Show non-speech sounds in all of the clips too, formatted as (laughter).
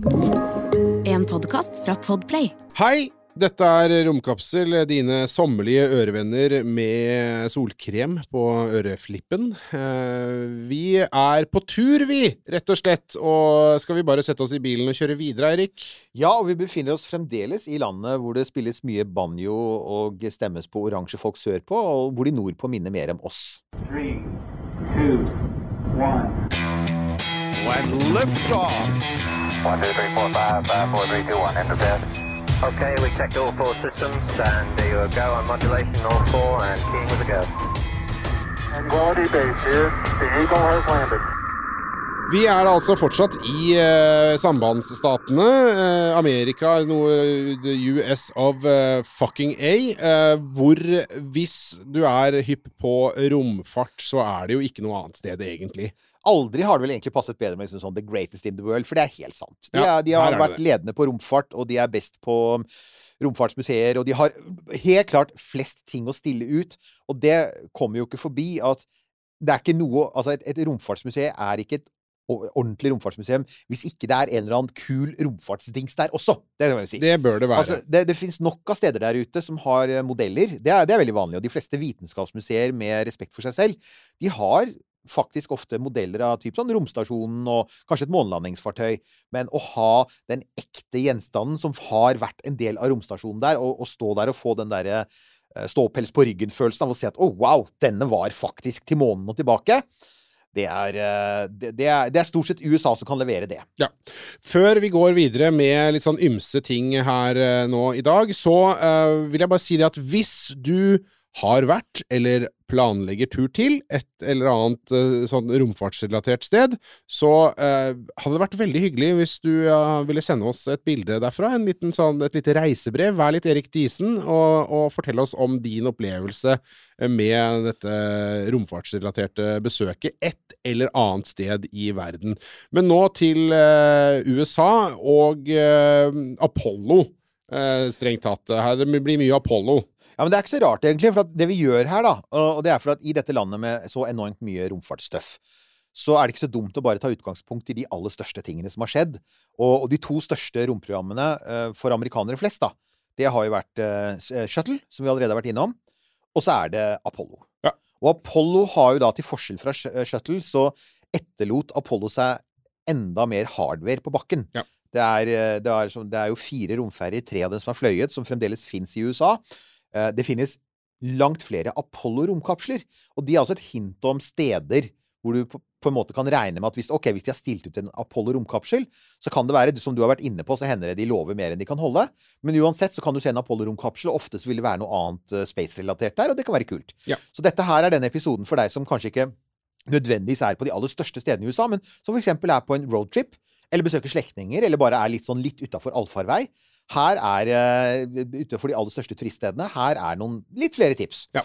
En podkast fra Podplay. Hei! Dette er Romkapsel, dine sommerlige ørevenner med solkrem på øreflippen. Eh, Vi er på tur, vi, rett og slett. Og skal vi bare sette oss i bilen og kjøre videre, Eirik? Ja, og vi befinner oss fremdeles i landet hvor det spilles mye banjo og stemmes på oransje folk sørpå, og hvor de nordpå minner mer om oss. Three, two, one. And lift off. One, two, three, four, five, five, four, three, two, one. Enter bed. Okay, we checked all four systems and there you go on modulation, all four, and keying with a go. Quality base here. The Eagle has landed. Vi er altså fortsatt i eh, sambandsstatene. Eh, Amerika, noe the US of eh, fucking A. eh, hvor hvis du er hypp på romfart, så er det jo ikke noe annet sted, egentlig. Aldri har det vel egentlig passet bedre med liksom sånn The Greatest in the World, for det er helt sant. De, er, de har vært det. ledende på romfart, og de er best på romfartsmuseer, og de har helt klart flest ting å stille ut. Og det kommer jo ikke forbi at det er ikke noe Altså, et, et romfartsmuseum er ikke et ordentlig romfartsmuseum hvis ikke det er en eller annen kul romfartsdings der også. Det si. Det bør det være. Altså, det, det finnes nok av steder der ute som har eh, modeller. Det er, det er veldig vanlig. Og de fleste vitenskapsmuseer med respekt for seg selv, de har faktisk ofte modeller av typ sånn romstasjonen og kanskje et månelandingsfartøy. Men å ha den ekte gjenstanden som har vært en del av romstasjonen der, og, og stå der og få den derre eh, ståpels på ryggen-følelsen av å se at å, wow, denne var faktisk til månen og tilbake. Det er, eh, det, det, er, det er stort sett USA som kan levere det. Ja. Før vi går videre med litt sånn ymse ting her eh, nå i dag, så uh, vil jeg bare si det at hvis du har vært, eller planlegger tur til, et eller annet eh, sånn romfartsrelatert sted, så eh, hadde det vært veldig hyggelig hvis du eh, ville sende oss et bilde derfra. En liten sånn, et lite reisebrev. Vær litt Erik Diesen, og, og fortell oss om din opplevelse med dette romfartsrelaterte besøket et eller annet sted i verden. Men nå til eh, USA og eh, Apollo, eh, strengt tatt. Her det blir mye Apollo. Ja, men Det er ikke så rart, egentlig. For at det vi gjør her, da, og det er for at i dette landet med så enormt mye romfartsstøff, så er det ikke så dumt å bare ta utgangspunkt i de aller største tingene som har skjedd. Og, og de to største romprogrammene uh, for amerikanere flest, da, det har jo vært uh, Shuttle, som vi allerede har vært innom, og så er det Apollo. Ja. Og Apollo har jo da, til forskjell fra eh, Shuttle, så etterlot Apollo seg enda mer hardware på bakken. Ja. Det, er, det, er, det er jo fire romferjer, tre av dem som er fløyet, som fremdeles fins i USA. Eh, Det finnes langt flere Apollo-romkapsler. Og de er altså et hint om steder hvor du på, en måte kan regne med at hvis, okay, hvis de har stilt ut en Apollo-romkapsel, så kan det være, som du har vært inne på, så hender det de lover mer enn de kan holde. Men uansett så kan du se en Apollo-romkapsel, og ofte så vil det være noe annet eh, space-relatert der, og det kan være kult. Ja. Så dette her er denne episoden for deg som kanskje ikke nødvendigvis er på de aller største stedene i USA, men som for eksempel er på en roadtrip, eller besøker slektninger, eller bare er litt sånn litt utafor allfarvei. Her er, uh, utenfor de aller største turiststedene, her er noen litt flere tips. Ja.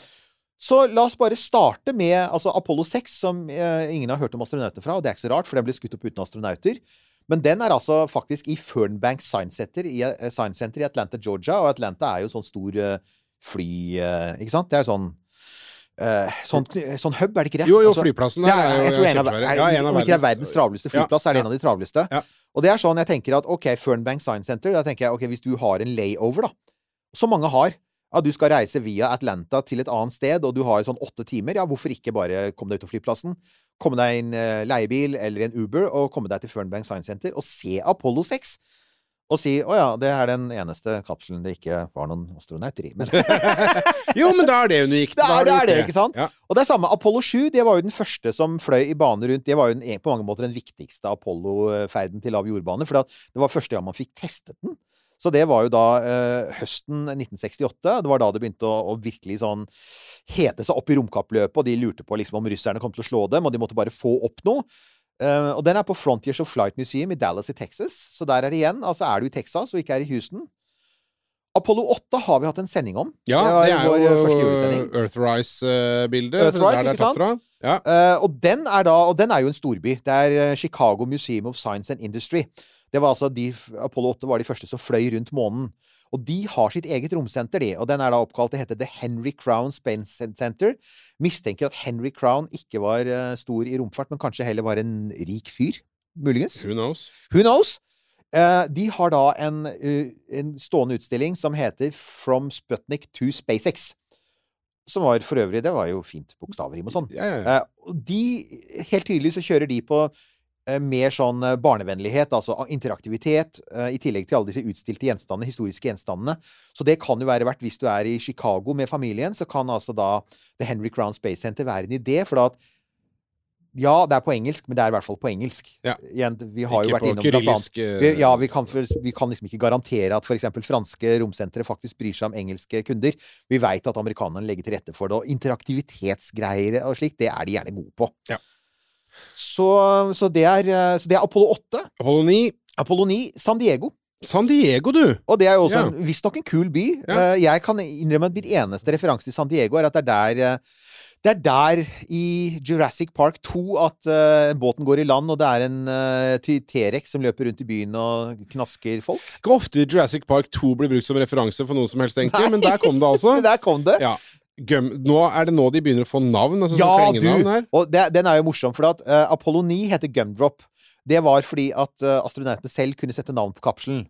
Så la oss bare starte med altså Apollo 6, som eh, ingen har hørt om astronautene fra. Og det er ikke så rart, for den ble skutt opp uten astronauter. Men den er altså faktisk i Fernbank Science Center i, eh, Science Center i Atlanta, Georgia. Og Atlanta er jo sånn stor eh, fly... eh, ikke sant? Det er sånn eh, sånn, sånn hub, er det ikke det? Jo, jo, Altså, flyplassen der er ja, jeg tror en av, er, Ja, en av om ikke det er verdens- travleste flyplass, Ja, er det en av de travleste. Ja. Og det er sånn jeg tenker at ok, Fernbank Science Center, da tenker jeg ok, hvis du har en layover, da, som mange har, ja, du skal reise via Atlanta til et annet sted, og du har sånn åtte timer, ja, hvorfor ikke bare komme deg ut av flyplassen, komme deg i en eh, leiebil eller en Uber, og komme deg til Fernbank Science Center og se Apollo 6? Og si å ja, det er den eneste kapselen det ikke var noen astronauter i. Men (laughs) Jo, men da er det unikt. Det Da er det, er det, ikke sant? Ja. Og det er samme. Apollo 7 det var jo den første som fløy i bane rundt. Det var jo den, på mange måter den viktigste Apollo-ferden til lav jordbane. For det var første gang man fikk testet den. Så det var jo da eh, høsten 1968. Det var da det begynte å, å virkelig sånn hete seg opp i romkappløpet, og de lurte på liksom om russerne kom til å slå dem, og de måtte bare få opp noe. Eh, og den er på Frontiers of Flight Museum i Dallas i Texas. Så der er det igjen. Altså er du i Texas og ikke er i Houston. Apollo 8 har vi hatt en sending om. Ja, det er jo. Earthrise-bildet. Earthrise, ikke sant? Ja. Uh, og, den er da, og den er jo en storby. Det er eh, Chicago Museum of Science and Industry. Det var altså de, Apollo 8 var de første som fløy rundt månen. Og de har sitt eget romsenter, de. Og den er da oppkalt Det heter The Henry Crown Space Center. Mistenker at Henry Crown ikke var eh, stor i romfart, men kanskje heller var en rik fyr. Muligens. Who knows? Who knows? Eh, de har da en, en stående utstilling som heter From Sputnik to SpaceX. Som var for øvrig Det var jo fint bokstavrim og sånn. Ja, ja, ja. Eh, de, helt tydelig så kjører de på mer sånn eh, barnevennlighet, altså interaktivitet, eh, i tillegg til alle disse utstilte gjenstandene, historiske gjenstandene. Så det kan jo være verdt, hvis du er i Chicago med familien, så kan altså da The Henry Crown Space Center være en idé, for da at ja, det er på engelsk, men det er i hvert fall på engelsk. Ja. Igjen, vi har jo Ikke vært på innom kyrillisk eh, vi, ja, vi kan, vi kan liksom ikke garantere at f.eks. franske romsentre faktisk bryr seg om engelske kunder. Vi veit at amerikanerne legger til rette for det, og interaktivitetsgreier og slikt, det er de gjerne gode på. Ja. Så, så, det er, eh, så det er Apollo 8. Apollo 9. Apollo 9, San Diego. San Diego, du! Og det er jo også Ja. visstnok en kul by. Ja. Eh, Jeg kan innrømme at mitt eneste referanse til San Diego er at det er der eh, det er der i Jurassic Park 2 at uh, båten går i land, og det er en uh, T-rex som løper rundt i byen og knasker folk. Ikke ofte Jurassic Park 2 blir brukt som referanse for noen som helst, egentlig, Nei. men der kom det altså. (laughs) Der kom det. Ja. Gum, nå er det nå de begynner å få navn? Altså, Ja, sånn du! her. Og det, den er jo morsom, for at uh, Apollo 9 heter Gumdrop. Det var fordi at uh, astronautene selv kunne sette navn på kapselen.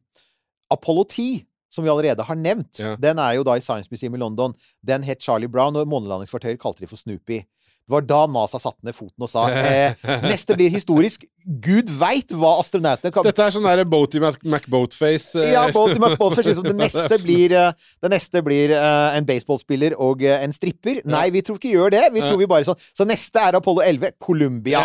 Apollo 10, som vi allerede har nevnt, Ja. den er jo da i Science Museum i London. Den het Charlie Brown, og månelandingsfartøyer kalte de for Snoopy. Det var da NASA satte ned foten og sa eh, (laughs) neste blir historisk. Gud veit hva astronautene kan Dette er sånn der Boaty McBoatface. eh, Ja, Boaty McBoatface. Liksom. Det neste blir, eh, det neste blir eh, en baseballspiller og eh, en stripper. Nei, vi tror ikke gjør det. Vi tror vi bare sånn Så neste er Apollo 11. Columbia.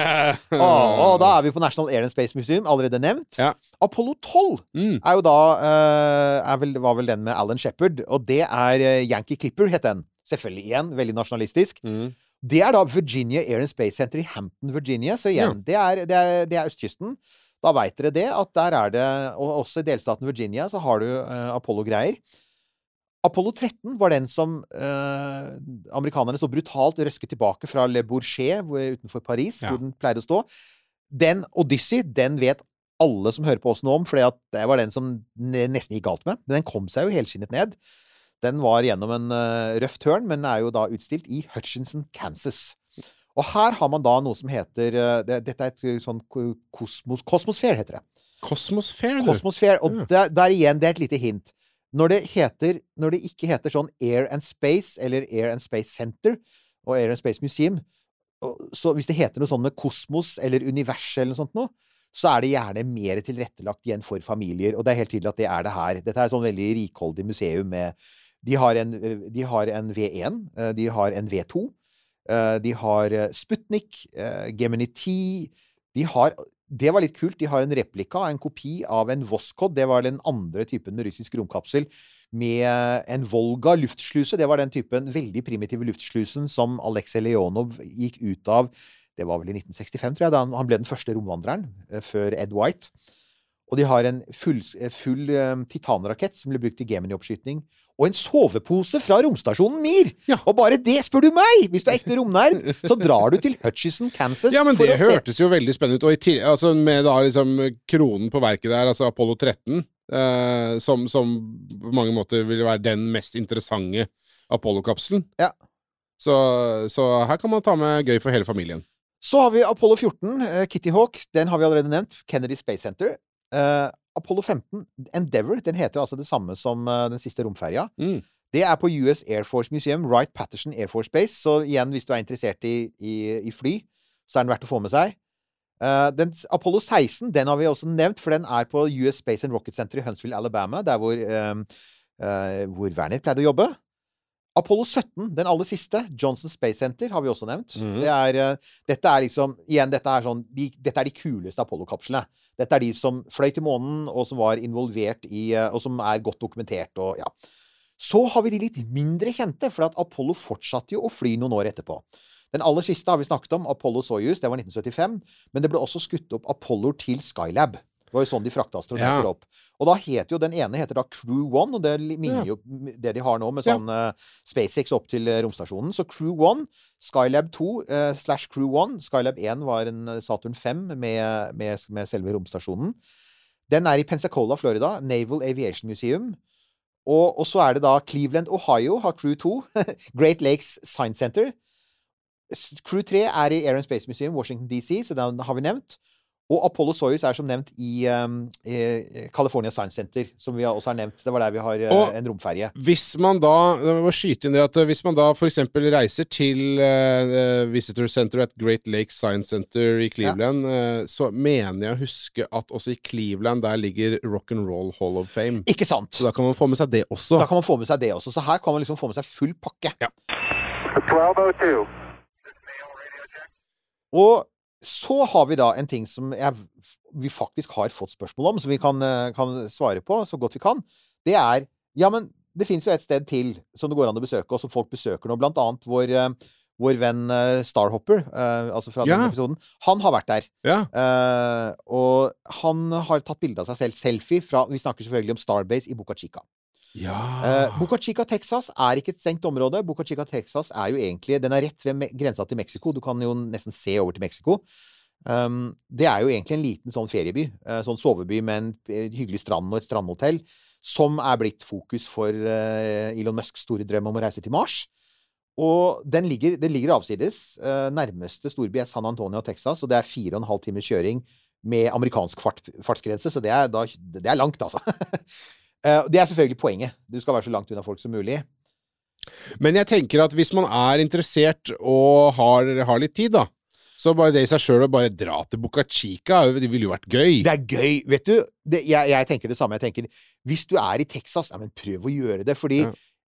Og, og da er vi på National Air and Space Museum, allerede nevnt. Ja. Apollo 12 Mm. er jo da eh, er vel, var vel den med Alan Shepherd, og det er Yankee Clipper, het den. Selvfølgelig igjen, veldig nasjonalistisk. Mm. Det er da Virginia Air and Space Center i Hampton, Virginia. Så igjen, det, er, det, er, det er østkysten. Da veit dere det, at der er det Og også i delstaten Virginia så har du uh, Apollo-greier. Apollo 13 var den som uh, amerikanerne så brutalt røsket tilbake fra Le Bourget utenfor Paris, Ja. hvor den pleide å stå. Den Odyssey, den vet alle som hører på oss nå om, for det var den som ne- nesten gikk galt med. Men den kom seg jo helskinnet ned. Den var gjennom en uh, røff tørn, men er jo da utstilt i Hutchinson, Kansas. Og her har man da noe som heter eh, det, Dette er et eh, sånn ko- kosmos, Kosmosfære, heter det. Kosmosfære, du. Kosmosfære. Og Ja. der, der igjen, det er et lite hint. Når det, heter, når det ikke heter sånn Air and Space eller Air and Space Center og Air and Space Museum Så hvis det heter noe sånn med kosmos eller univers eller noe sånt noe, så er det gjerne mer tilrettelagt igjen for familier. Og det er helt tydelig at det er det her. Dette er et sånn veldig rikholdig museum med De har en, eh, de har en V1, eh, de har en V2, eh, de har Sputnik, Gemini 10 De har det var litt kult. De har en replika, en kopi av en Voskhod. Det var den andre typen med russisk romkapsel. Med en Volga luftsluse. Det var den typen veldig primitive luftslusen som Aleksej Leonov gikk ut av Det var vel i 1965, tror jeg, da han- ble den første romvandreren før Ed White. Og de har en full, eh, full um, titanrakett som ble brukt i Gemini-oppskyting. Og en sovepose fra romstasjonen Mir! Ja. Og bare det, spør du meg! Hvis du er ekte romnerd, så drar du til Hutchison, Kansas. Ja, men det å se- hørtes jo veldig spennende ut. Og til, altså med da liksom kronen på verket der, altså Apollo 13, eh, som, som på mange måter ville være den mest interessante Apollo-kapselen. Ja. Så, så her kan man ta med gøy for hele familien. Så har vi Apollo 14, eh, Kitty Hawk. Den har vi allerede nevnt. Kennedy Space Center. Eh, Apollo 15, Endeavour, den heter altså det samme som eh, den siste romferja. Mm. Det er på US Air Force Museum, Wright Patterson Air Force Base. Så igjen, hvis du er interessert i, i, i fly, så er den verdt å få med seg. Uh, den, Apollo 16 den har vi også nevnt, for den er på US Space and Rocket Center i Huntsville, Alabama, der hvor, eh, uh, hvor Werner pleide å jobbe. Apollo 17, den aller siste, Johnson Space Center, har vi også nevnt. Mm. Det er, eh, dette er liksom Igjen, dette er, sånn, de, dette er de kuleste Apollo-kapslene. Dette er de som fløy til månen, og som var involvert i eh, Og som er godt dokumentert og ja. Så har vi de litt mindre kjente, for at Apollo fortsatte jo å fly noen år etterpå. Den aller siste har vi snakket om, Apollo Soyuz, det var 1975. Men det ble også skutt opp Apollo til Skylab. Det var jo sånn de frakta astronauter Ja. opp. Og da heter jo den ene heter da Crew One, og det minner jo det de har nå med Ja. sånn eh, SpaceX opp til eh, romstasjonen. Så Crew One, Skylab 2 uh, slash Crew One Skylab 1 var en eh, Saturn 5 med, med, med selve romstasjonen. Den er i Pensacola, Florida. Naval Aviation Museum. Og, og så er det da Cleveland, Ohio, har Crew 2. (laughs) Great Lakes Science Center. Crew 3 er i Air and Space Museum, Washington DC, så den har vi nevnt. Og Apollo Soyuz er som nevnt i um, i California Science Center, som vi også har nevnt. Det var der vi har eh, Og- en romferje. Hvis man da jeg må skyte inn det at eh, Hvis man da f.eks. reiser til eh, Visitor Center at Great Lakes Science Center i Cleveland, eh, så mener jeg å huske at også i Cleveland der ligger Rock and Roll Hall of Fame. Ikke sant? Så da kan man få med seg det også. Da kan man få med seg det også. Så her kan man liksom få med seg full pakke. 1202. Og så har vi da en ting som jeg, vi faktisk har fått spørsmål om, som vi kan, eh, kan svare på så godt vi kan. Det er Ja, men det fins jo et sted til som det går an å besøke, og som folk besøker nå. Blant annet vår, eh, vår venn eh, Starhopper, altså fra Ja. denne episoden. Han har vært der. Ja. Uh, og han har tatt bilde av seg selv. Selfie fra Vi snakker selvfølgelig om Starbase i Boca Chica. Ja. Eh, Boca Chica, Texas er ikke et stengt område. Boca Chica, Texas er jo egentlig Den er rett ved grensa til Mexico. Du kan jo nesten se over til Mexico. Um, det er jo egentlig en liten sånn ferieby. eh, sånn soveby med en hyggelig strand og et strandhotell. Som er blitt fokus for uh, Elon Musks store drøm om å reise til Mars. Og den ligger, den ligger avsides. Uh, nærmeste storby er San Antonio, Texas, og det er fire og en halv times kjøring med amerikansk fart, fartsgrense, så det er, da, det er langt, altså. (laughs) Eh, det er selvfølgelig poenget. Du skal være så langt unna folk som mulig. Men jeg tenker at hvis man er interessert og har, har litt tid, da, så bare det i seg sjøl å bare dra til Buca Chica, det ville jo vært gøy. Det er gøy. Vet du, det, jeg, jeg tenker det samme. Jeg tenker, hvis du er i Texas, ja, men prøv å gjøre det. Fordi Ja.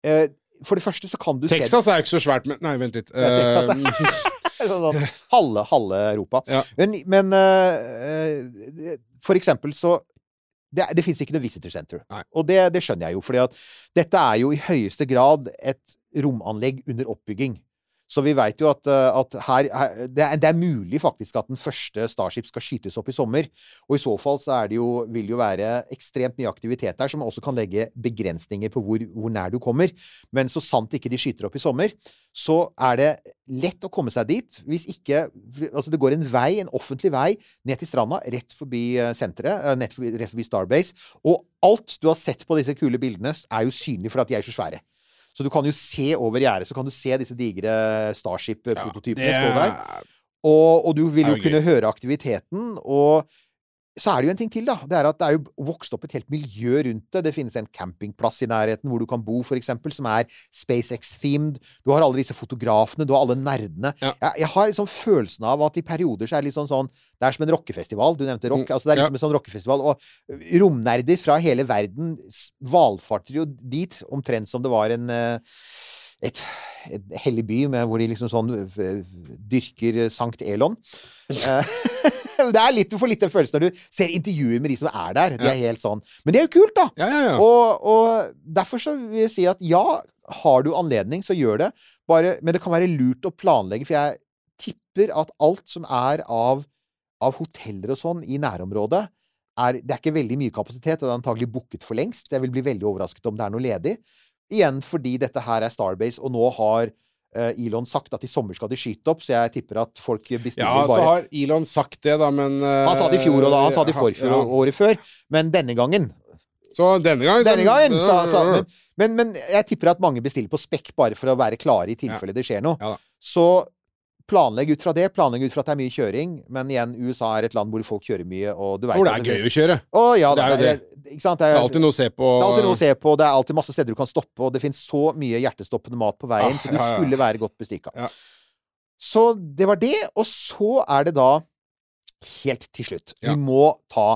eh, For det første så kan du Texas er jo ikke så svært, men Nei, vent litt. Ja, Texas er- Eh, (laughs) (laughs) se sånn, sånn, halve, halve Europa. Ja. Men, men eh, for eksempel så Det, det fins ikke noe visitor center. Nei. Og det, det skjønner jeg jo, at dette er jo i høyeste grad et romanlegg under oppbygging. Så vi veit jo at, eh, at her, det, er, det er mulig faktisk at den første Starship skal skytes opp i sommer. Og i så fall så det jo, vil det jo være ekstremt mye aktivitet der, som også kan legge begrensninger på hvor, hvor nær du kommer. Men så sant ikke de skyter opp i sommer, så er det lett å komme seg dit. Hvis ikke Altså, det går en vei, en offentlig vei, ned til stranda, rett forbi eh, senteret, rett forbi, rett forbi Starbase. Og alt du har sett på disse kule bildene, er jo synlig fordi de er så svære. Så du kan jo se over gjerdet, så kan du se disse digre Starship-prototypene ja, stå der. er- Og, og du vil jo kunne høre aktiviteten. Og så er det jo en ting til, da. Det er at det er jo vokst opp et helt miljø rundt det. Det finnes en campingplass i nærheten hvor du kan bo, for eksempel, som er SpaceX-themed. Du har alle disse fotografene, du har alle nerdene. Ja. Jeg, jeg har liksom følelsen av at i perioder så er det litt sånn sånn Det er som en rockefestival. Du nevnte rock. Mm, altså Det er ja. liksom en sånn rockefestival. Og romnerder fra hele verden valfarter jo dit, omtrent som det var en eh, et, et hellig by med, hvor de liksom sånn eh, dyrker Sankt Elon. Eh, (laughs) det er litt, du får litt den følelsen når du ser intervjuer med de som er der. De er helt sånn. Men det er jo kult, da! Ja, ja, ja. Og, og derfor så vil jeg si at ja, har du anledning, så gjør det. Bare, men det kan være lurt å planlegge, for jeg tipper at alt som er av, av hoteller og sånn i nærområdet, er, det er ikke veldig mye kapasitet, og det er antagelig booket for lengst. Jeg vil bli veldig overrasket om det er noe ledig. Igjen fordi dette her er Starbase, og nå har eh, Elon sagt at i sommer skal de skyte opp, så jeg tipper at folk bestiller Ja, så bare har Elon sagt det, da, men uh, Han sa det i fjor, og da, han sa det i forfjor ja. og året før. Men denne gangen Så denne gangen Denne gangen! Sa, sa, men, men, men jeg tipper at mange bestiller på spekk bare for å være klare i tilfelle det skjer noe. Ja. Så planlegg ut fra det. Planlegg ut fra at det er mye kjøring. Men igjen, USA er et land hvor folk kjører mye, og du Hvor det er gøy å kjøre. Å ja, Det er jo det. Ikke sant? Det Det er, er alltid noe å se på. det er alltid noe å se på. Det er alltid masse steder du kan stoppe, og det finnes så mye hjertestoppende mat på veien, Ah, så du ja, ja. skulle være godt bestikka. Ja. Så det var det. Og så er det da helt til slutt. Vi må ta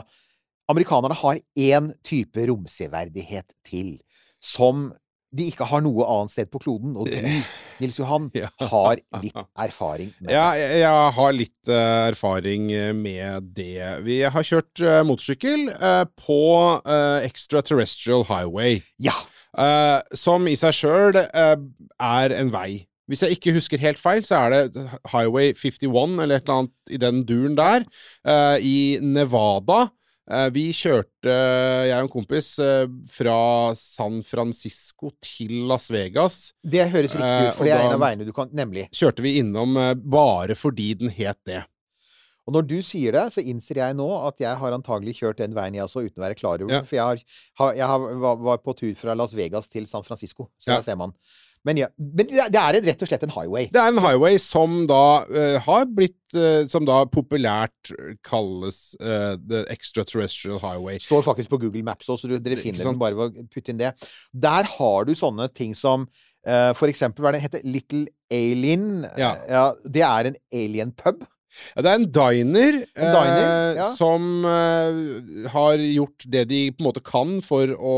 Amerikanerne har én type romseverdighet til, som de ikke har noe annet sted på kloden. Og du, Nils Johan, (laughs) har litt (laughs) erfaring med det. Ja, jeg har litt eh, erfaring eh, med det. Vi har kjørt motorsykkel eh, på eh, Extraterrestrial Highway, Ja. eh, som i seg sjøl er en vei. Hvis jeg ikke husker helt feil, så er det Highway 51 eller et eller annet i den duren der, eh, i Nevada. Eh, vi kjørte, jeg og en kompis, eh, fra San Francisco til Las Vegas. Det høres riktig Eh, ut, for det er en av veiene du kan Nemlig. Kjørte vi innom eh, bare fordi den het det. Og når du sier det, så innser jeg nå at jeg har antagelig kjørt den veien jeg også, uten å være klar over det. Ja. For jeg, har, jeg har, var på tur fra Las Vegas til San Francisco, så Ja. der ser man. Men ja. Men det er rett og slett en highway. Det er en highway som da uh, har blitt eh, Som da populært kalles uh, The Extraterrestrial Highway. Står faktisk på Google Maps også, så du, dere finner den bare ved å putte inn det. Der har du sånne ting som uh, for eksempel, hva er det heter? Little Alien. Ja. ja det er en alien pub. Ja, det er en diner, En diner, eh, ja. som eh, har gjort det de på en måte kan for å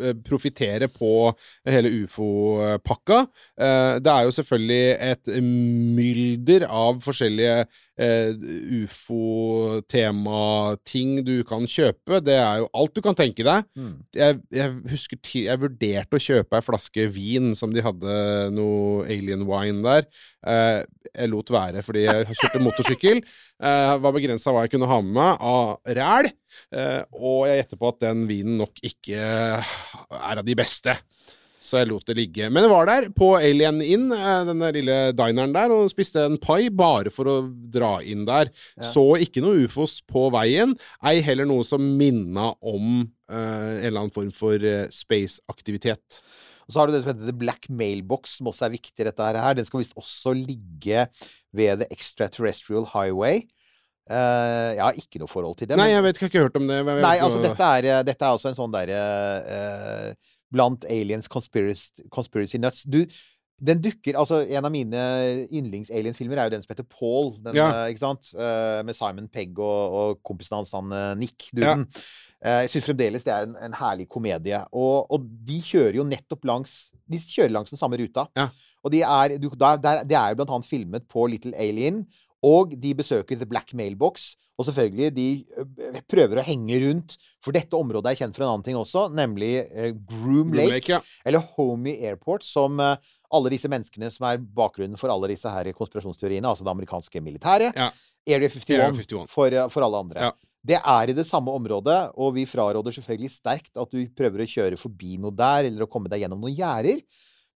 eh, profitere på hele ufo-pakka. Eh, det er jo selvfølgelig et mylder av forskjellige eh, ufo-tema-ting du kan kjøpe. Det er jo alt du kan tenke deg. Mm. Jeg, jeg husker jeg vurderte å kjøpe ei flaske vin som de hadde noe alien wine der. Eh, jeg lot være fordi jeg kjørte motorsykkel. Eh, var begrensa hva jeg kunne ha med meg av ræl. Eh, og jeg gjetter på at den vinen nok ikke er av de beste. Så jeg lot det ligge. Men jeg var der på Alien Inn, eh, denne lille dineren der, og spiste en pai bare for å dra inn der. Så ikke noe ufos på veien, ei heller noe som minna om uh, en eller annen form for uh, space-aktivitet. Og så har du det som heter The Black Mailbox, som også er viktig. dette her. Den skal visst også ligge ved The Extraterrestrial Highway. Uh, jeg har ikke noe forhold til det. Nei, jeg vet ikke, jeg har ikke hørt om det. Nei, altså dette er, dette er også en sånn derre eh, Blant aliens conspiracy, conspiracy nuts. Du, den dukker Altså, en av mine yndlings-alien-filmer er jo den som heter Paul. Den, Ja. uh, ikke sant? Uh, med Simon Pegg og, og kompisen hans, han eh, Nick. Duden. Eh, jeg syns fremdeles det er en, en herlig komedie. Og, og de kjører jo nettopp langs De kjører langs den samme ruta. Ja. Og de er, du, der, der, det er jo blant annet filmet på Little Alien. Og de besøker The Black Mailbox. Og selvfølgelig, de prøver å henge rundt. For dette området er kjent for en annen ting også, nemlig eh, Groom Groom Lake. Lake, ja. Eller Homey Airport, som eh, alle disse menneskene som er bakgrunnen for alle disse her konspirasjonsteoriene, altså det amerikanske militæret, Ja. Area 51, Area 51. For, eh, for alle andre. Ja. Det er i det samme området, og vi fraråder selvfølgelig sterkt at du prøver å kjøre forbi noe der, eller å komme deg gjennom noen gjerder.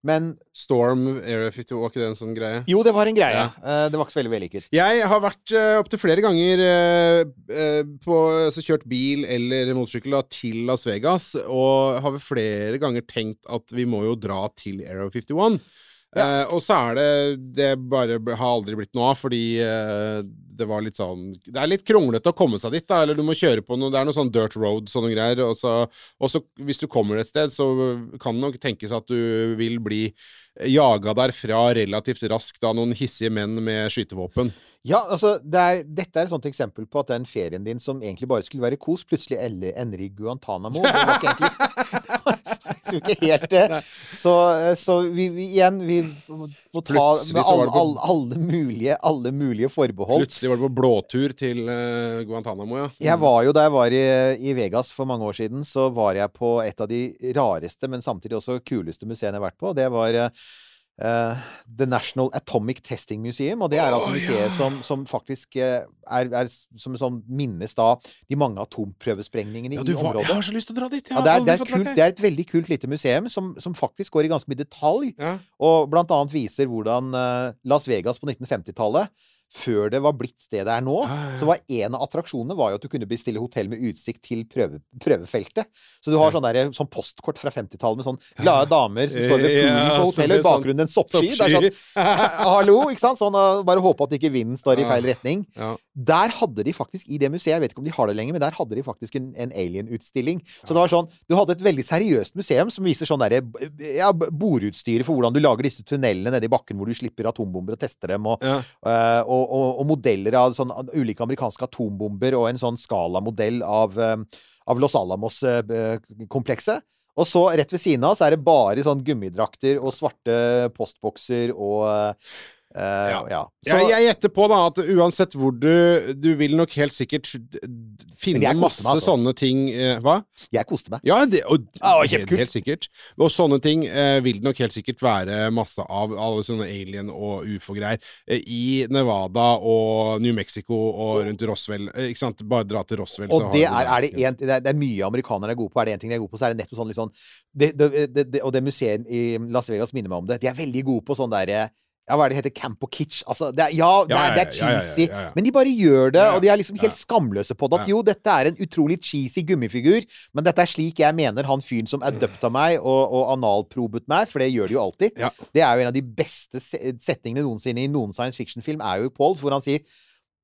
Men Storm Area 50, var ikke det en sånn greie? jo, det var en greie. Ja. Eh, Det var ikke så veldig vellykket. Jeg har vært uh, opptil flere ganger eh, på altså, kjørt bil eller motorsykkel da, til Las Vegas, og har flere ganger tenkt at vi må jo dra til Aero 51. Eh, og så er det Det bare har aldri blitt noe av, fordi eh, det var litt sånn Det er litt kronglete å komme seg dit, da. Eller du må kjøre på noe Det er noe sånn dirt road, sånne greier. Og så, hvis du kommer et sted, så kan det nok tenkes at du vil bli jaga derfra relativt raskt av noen hissige menn med skytevåpen. Ja, altså, det er, dette er et sånt eksempel på at den ferien din som egentlig bare skulle være kos, plutselig ender i Guantánamo. Det var ikke egentlig (laughs) ikke helt det. Så, så vi, vi igjen Vi må ta med alle, på- alle, alle, mulige, alle mulige forbehold. Plutselig var det på blåtur til uh, Guantánamo, ja. Jeg var jo da jeg var i, i Vegas for mange år siden, så var jeg på et av de rareste, men samtidig også kuleste museene jeg har vært på. Det var eh, eh, The National Atomic Testing Museum. Og det er altså museet yeah. som, som faktisk eh, er, er som en sånn minnes da de mange atomprøvesprengningene ja i området. jeg har så lyst til å dra dit! Ja, det, er, det, er et kult, det er et veldig kult lite museum som, som faktisk går i ganske mye detalj. Ja. Og blant annet viser hvordan eh, Las Vegas på 1950-tallet, før det var blitt det det er nå, Ja, ja, ja. så var en av attraksjonene var jo at du kunne bestille hotell med utsikt til prøve, prøvefeltet. Så du har sånn, der, sånn postkort fra 50-tallet med sånn glade damer som står ved poolen på hotellet, i bakgrunnen en soppsky. Det er sånn Hallo, ikke sant? Sånn, bare håpe at ikke vinden står i feil retning. Der hadde de faktisk, i det museet, jeg vet ikke om de har det lenger, men der hadde de faktisk en, en alien-utstilling. Så det var sånn, du hadde et veldig seriøst museum som viser sånn derre ja, borutstyret for hvordan du lager disse tunnelene nede i bakken hvor du slipper atombomber og tester dem, og, Ja. eh, og, og, og modeller av sånn ulike amerikanske atombomber, og en sånn skalamodell av, eh, av Los Alamos-komplekset. Og så rett ved siden av så er det bare sånn gummidrakter og svarte postbokser og eh, Ja. ja. Så, Jeg, jeg gjetter på da at uansett hvor du Du vil nok helt sikkert finne masse meg, altså. sånne ting uh, Hva? jeg koste meg. Ja, det, og, ah, helt, helt sikkert. Og sånne ting uh, vil det nok helt sikkert være masse av, alle sånne alien- og ufo-greier. I Nevada og New Mexico og rundt Roswell. Ikke sant? Bare dra til Roswell, så Og har det er, er, det, en, det, er, det er mye amerikanere er gode på. Er det én ting de er gode på, så er det nettopp sånn litt sånn Og det museet i Las Vegas minner meg om det. De er veldig gode på sånn derre ja, hva er det heter? Camp og Kitsch. Altså, det er, ja, det er, det er cheesy. Men de bare gjør det, og de er liksom helt skamløse på det. At jo, dette er en utrolig cheesy gummifigur, men dette er slik jeg mener han fyren som adopta meg og, og analprobet meg, for det gjør de jo alltid. Det er jo en av de beste setningene noensinne i noen science fiction-film, er jo Paul, hvor han sier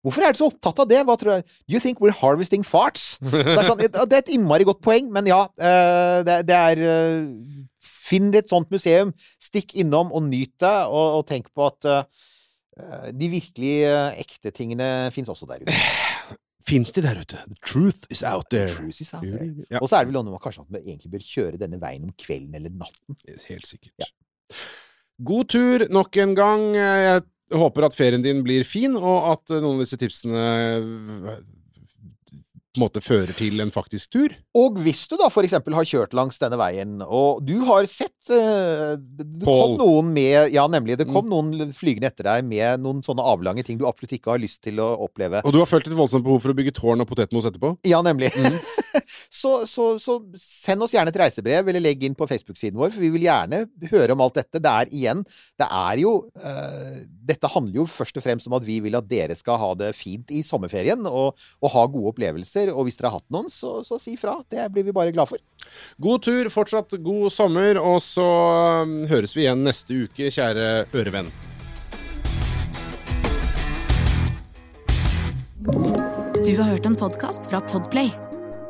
Hvorfor er du så opptatt av det? Hva tror jeg? Do you think we're harvesting farts? Det er, sånn, (laughs) det er et innmari godt poeng, men ja. eh, Det, det er eh, Finn et sånt museum, stikk innom og nyt det, og, og tenk på at uh, de virkelig uh, ekte tingene fins også der ute. (sighs) Fins de der ute? The truth is out there. Truth is out there. Ja, Og så er det vel noe med kanskje at man egentlig bør kjøre denne veien om kvelden eller natten. helt sikkert. Ja. God tur nok en gang. Jeg håper at ferien din blir fin, og at eh, noen av disse tipsene på en måte fører til en faktisk tur. Og hvis du da for eksempel har kjørt langs denne veien, og du har sett eh, Det det kom noen med Ja, nemlig. Det Mm. kom noen flygende etter deg med noen sånne avlange ting du absolutt ikke har lyst til å oppleve. Og du har følt et voldsomt behov for å bygge tårn og potetmos etterpå? Ja, nemlig. (laughs) (laughs) Så, så, så send oss gjerne et reisebrev, eller legg inn på Facebook-siden vår, for vi vil gjerne høre om alt dette. Det er igjen Det er jo uh, Dette handler jo først og fremst om at vi vil at dere skal ha det fint i sommerferien, og, og ha gode opplevelser. Og hvis dere har hatt noen, så, så si fra. Det blir vi bare glad for. God tur, fortsatt god sommer, og så um, høres vi igjen neste uke, kjære ørevenn. Du har hørt en podkast fra Podplay.